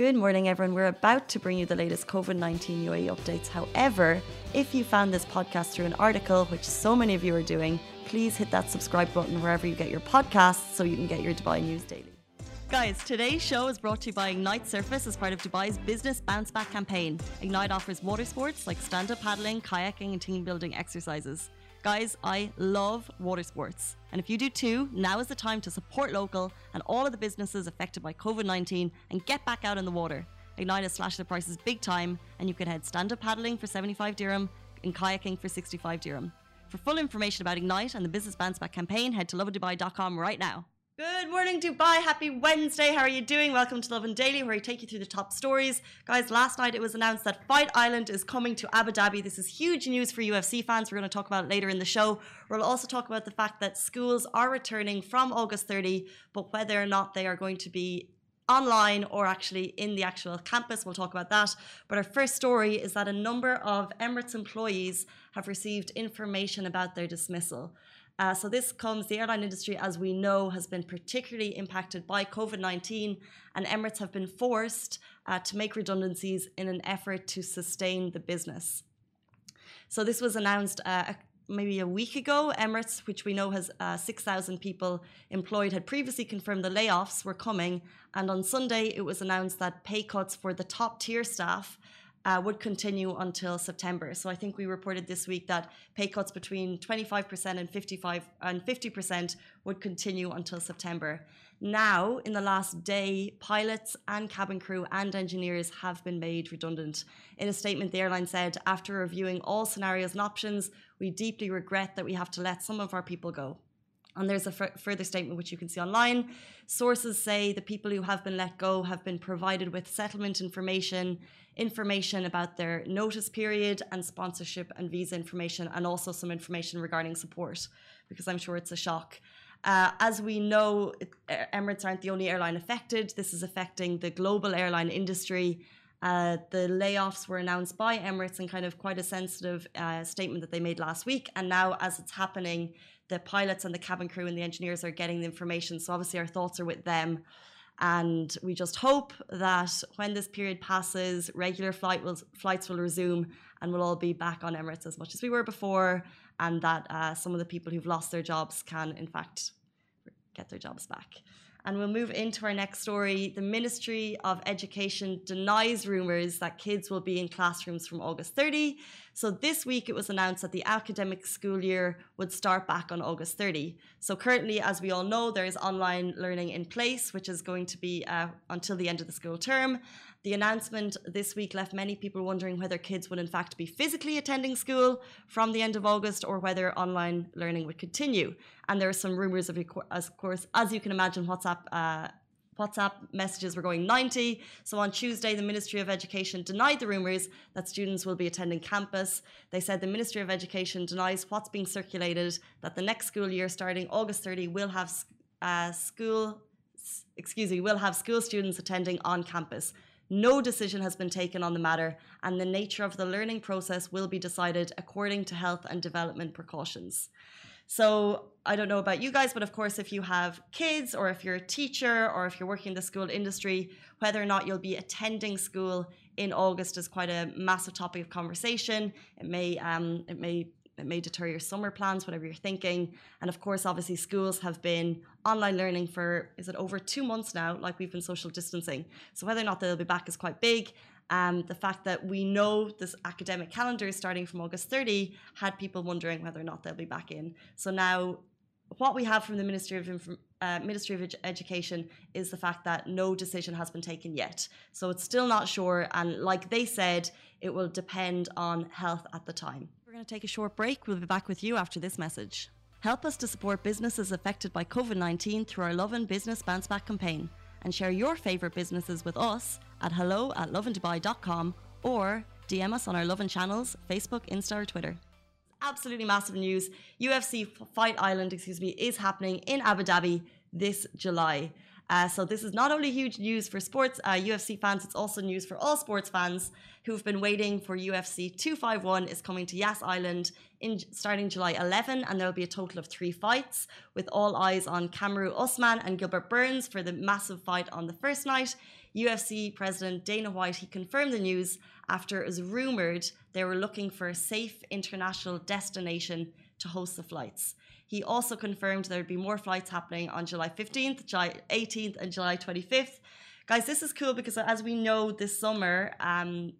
Good morning, everyone. We're about to bring you the latest COVID 19 UAE updates. However, if you found this podcast through an article, which so many of you are doing, please hit that subscribe button wherever you get your podcasts so you can get your Dubai news daily. Guys, today's show is brought to you by Ignite Surface as part of Dubai's business bounce back campaign. Ignite offers water sports like stand up paddling, kayaking, and team building exercises. Guys, I love water sports. And if you do too, now is the time to support local and all of the businesses affected by COVID 19 and get back out in the water. Ignite has slashed the prices big time, and you can head stand up paddling for 75 dirham and kayaking for 65 dirham. For full information about Ignite and the Business Bounce Back campaign, head to lovindubai.com right now. Good morning, Dubai. Happy Wednesday. How are you doing? Welcome to Lovin Daily, where I take you through the top stories. Guys, last night it was announced that Fight Island is coming to Abu Dhabi. This is huge news for UFC fans. We're going to talk about it later in the show. We'll also talk about the fact that schools are returning from August 30, but whether or not they are going to be online or actually in the actual campus. We'll talk about that. But our first story is that a number of Emirates employees have received information about their dismissal. Uh, so this comes, the airline industry, as we know, has been particularly impacted by COVID 19, and Emirates have been forced uh, to make redundancies in an effort to sustain the business. So this was announced uh, maybe a week ago. Emirates, which we know has uh, 6,000 people employed, had previously confirmed the layoffs were coming, and on Sunday it was announced that pay cuts for the top tier staff uh, would continue until September. So I think we reported this week that pay cuts between 25% and 55 and 50% would continue until September. Now, in the last day, pilots and cabin crew and engineers have been made redundant. In a statement, the airline said, after reviewing all scenarios and options, we deeply regret that we have to let some of our people go. And there's a further statement which you can see online. Sources say the people who have been let go have been provided with settlement information, information about their notice period, and sponsorship and visa information, and also some information regarding support, because I'm sure it's a shock. Uh, as we know, Emirates aren't the only airline affected. This is affecting the global airline industry. Uh, the layoffs were announced by Emirates in kind of quite a sensitive uh, statement that they made last week. And now, as it's happening, the pilots and the cabin crew and the engineers are getting the information. So obviously our thoughts are with them. And we just hope that when this period passes, regular flight will, flights will resume and we'll all be back on Emirates as much as we were before, and that uh, some of the people who've lost their jobs can, in fact, get their jobs back. And we'll move into our next story. The Ministry of Education denies rumours that kids will be in classrooms from August 30. So this week it was announced that the academic school year would start back on August 30. So currently, as we all know, there is online learning in place, which is going to be uh, until the end of the school term. The announcement this week left many people wondering whether kids would in fact be physically attending school from the end of August or whether online learning would continue. And there are some rumours of, of course, as you can imagine, WhatsApp. Uh, WhatsApp messages were going 90. So on Tuesday, the Ministry of Education denied the rumours that students will be attending campus. They said the Ministry of Education denies what's being circulated that the next school year, starting August 30, will have uh, school, excuse me, will have school students attending on campus. No decision has been taken on the matter, and the nature of the learning process will be decided according to health and development precautions. So, I don't know about you guys, but of course, if you have kids, or if you're a teacher, or if you're working in the school industry, whether or not you'll be attending school in August is quite a massive topic of conversation. It may um, it may it may deter your summer plans, whatever you're thinking. And of course, obviously, schools have been online learning for, is it over two months now? Like we've been social distancing. So whether or not they'll be back is quite big. Um, the fact that we know this academic calendar is starting from August 30 had people wondering whether or not they'll be back in. So now, what we have from the Ministry of uh, Ministry of Ed Education is the fact that no decision has been taken yet. So it's still not sure, and like they said, it will depend on health at the time. Going to take a short break. We'll be back with you after this message. Help us to support businesses affected by COVID 19 through our Lovin Business Bounce Back campaign and share your favourite businesses with us at hello at lovindubai.com or DM us on our Lovin channels, Facebook, Insta, or Twitter. Absolutely massive news. UFC Fight Island, excuse me, is happening in Abu Dhabi this July. Uh, so this is not only huge news for sports uh, UFC fans, it's also news for all sports fans who've been waiting for UFC 251 is coming to Yas Island in starting July 11, and there'll be a total of three fights, with all eyes on Kamaru Usman and Gilbert Burns for the massive fight on the first night. UFC President Dana White he confirmed the news after it was rumored they were looking for a safe international destination to host the flights. He also confirmed there would be more flights happening on July 15th, July 18th, and July 25th. Guys, this is cool because as we know this summer, um,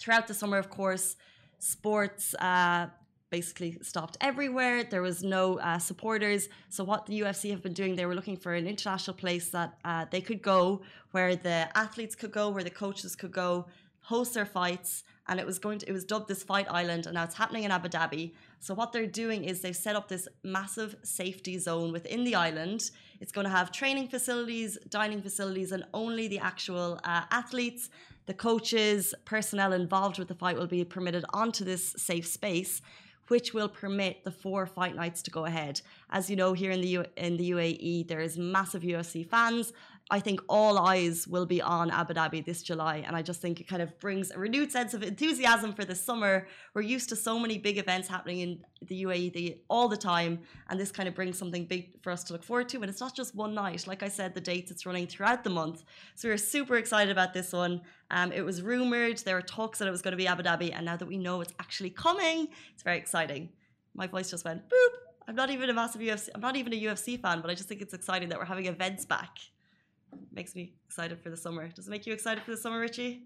throughout the summer, of course, sports uh, basically stopped everywhere. There was no uh, supporters. So what the UFC have been doing, they were looking for an international place that uh, they could go, where the athletes could go, where the coaches could go, host their fights, and it was going to it was dubbed this fight island, and now it's happening in Abu Dhabi. So what they're doing is they've set up this massive safety zone within the island. It's going to have training facilities, dining facilities, and only the actual uh, athletes, the coaches, personnel involved with the fight will be permitted onto this safe space which will permit the four fight nights to go ahead. As you know, here in the U- in the UAE, there is massive UFC fans. I think all eyes will be on Abu Dhabi this July. And I just think it kind of brings a renewed sense of enthusiasm for the summer. We're used to so many big events happening in the UAE the, all the time. And this kind of brings something big for us to look forward to. And it's not just one night. Like I said, the dates, it's running throughout the month. So we're super excited about this one. Um, it was rumored, there were talks that it was going to be Abu Dhabi. And now that we know it's actually coming, it's very exciting. My voice just went boop. I'm not even a massive UFC, I'm not even a UFC fan, but I just think it's exciting that we're having events back makes me excited for the summer. Does it make you excited for the summer, Richie?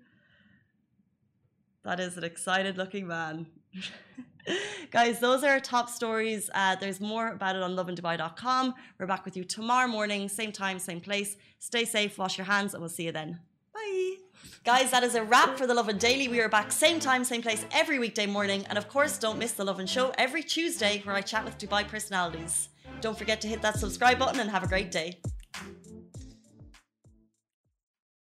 That is an excited looking man. Guys, those are our top stories. Uh, there's more about it on lovindubai.com. We're back with you tomorrow morning, same time, same place. Stay safe, wash your hands, and we'll see you then. Bye. Guys, that is a wrap for the Lovin Daily. We are back same time, same place every weekday morning. And of course, don't miss the Lovin Show every Tuesday where I chat with Dubai personalities. Don't forget to hit that subscribe button and have a great day.